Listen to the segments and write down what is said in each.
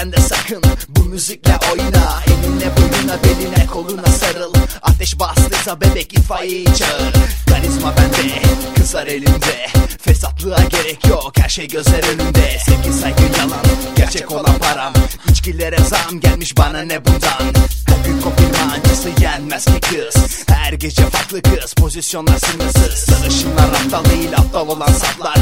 sen de sakın. Bu müzikle oyna Eline boyuna beline koluna sarıl. Ateş bastıysa bebek itfaiyeyi çağır. Karizma bende Kızlar elimde. Fesatlığa gerek yok Her şey gözler önünde Sevgi saygı yalan Gerçek olan param. İçkilere zam gelmiş bana ne bundan? Her gün kompirmancısı yenmez ki kız. Her gece farklı kız Pozisyonlar sınırsız. Sarışınlar aptal değil aptal olan saplar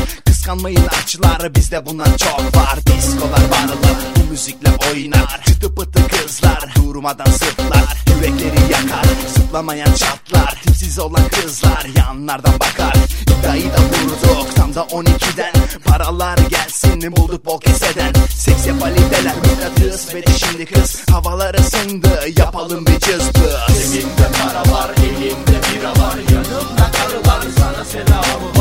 Kıskanmayın açlar bizde bundan çok var. Diskolar barlar bu müzikle oynar. Çıtı pıtı kızlar durmadan sırtlar. Yürekleri yakar zıplamayan çatlar. Tipsiz olan kızlar yanlardan bakar. İddiayı da vurduk tam da 12'den Paralar gelsin bulduk bol keseden. Seks yapalideler mıknatıs ve de şimdi kız. Havalar ısındı yapalım bir cızbız. Cebimde para var elimde bira var. Yanımda karılar sana selamı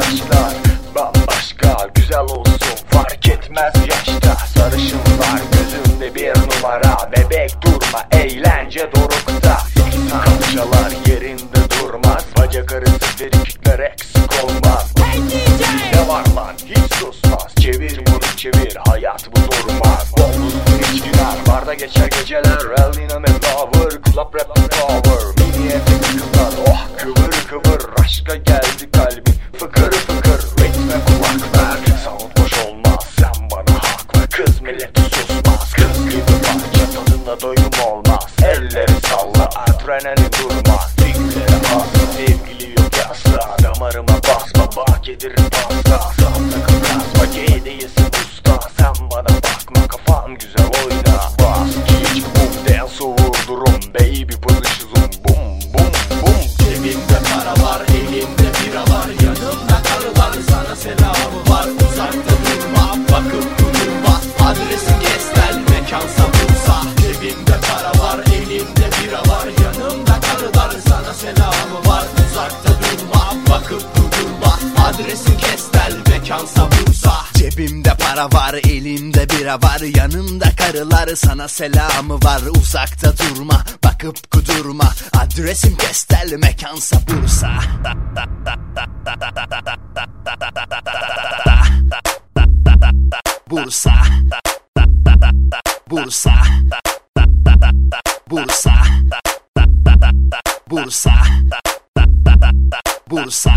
Aşklar bambaşka güzel olsun fark etmez yaşta. Sarışınlar gözünde bir numara. Bebek durma eğlence dorukta. Kalçalar yerinde durmaz. Bacak arası frikikler eksik olmaz. Ne var lan? Hiç susmaz. Çevir bunu çevir. Hayat bu durmaz. Bolluk içkiler barda geçer geceler. Elvin and Lover Club rap power Mini etek kızlar oh kıvır kıvır. Aşka doyum olmaz. Elleri salla adrenalin durmaz. Fikirlere asla sevgili yok yasla. Damarıma basma bak yedirin pasta Sağda kıpras bak değilsin usta. Sen bana bakma kafan güzel oyna. Bas kick boom dance vurdurum Baby position boom boom boom Cebimde para var elimde bira var. Yanımda karılar sana selamı Kestel mekansa Bursa Cebimde para var elimde bira var. Yanımda karılar sana selamı var. Uzakta durma bakıp kudurma. Adresim kestel mekansa Bursa Bursa Bursa. Bursa. Bursa. Bursa. Bursa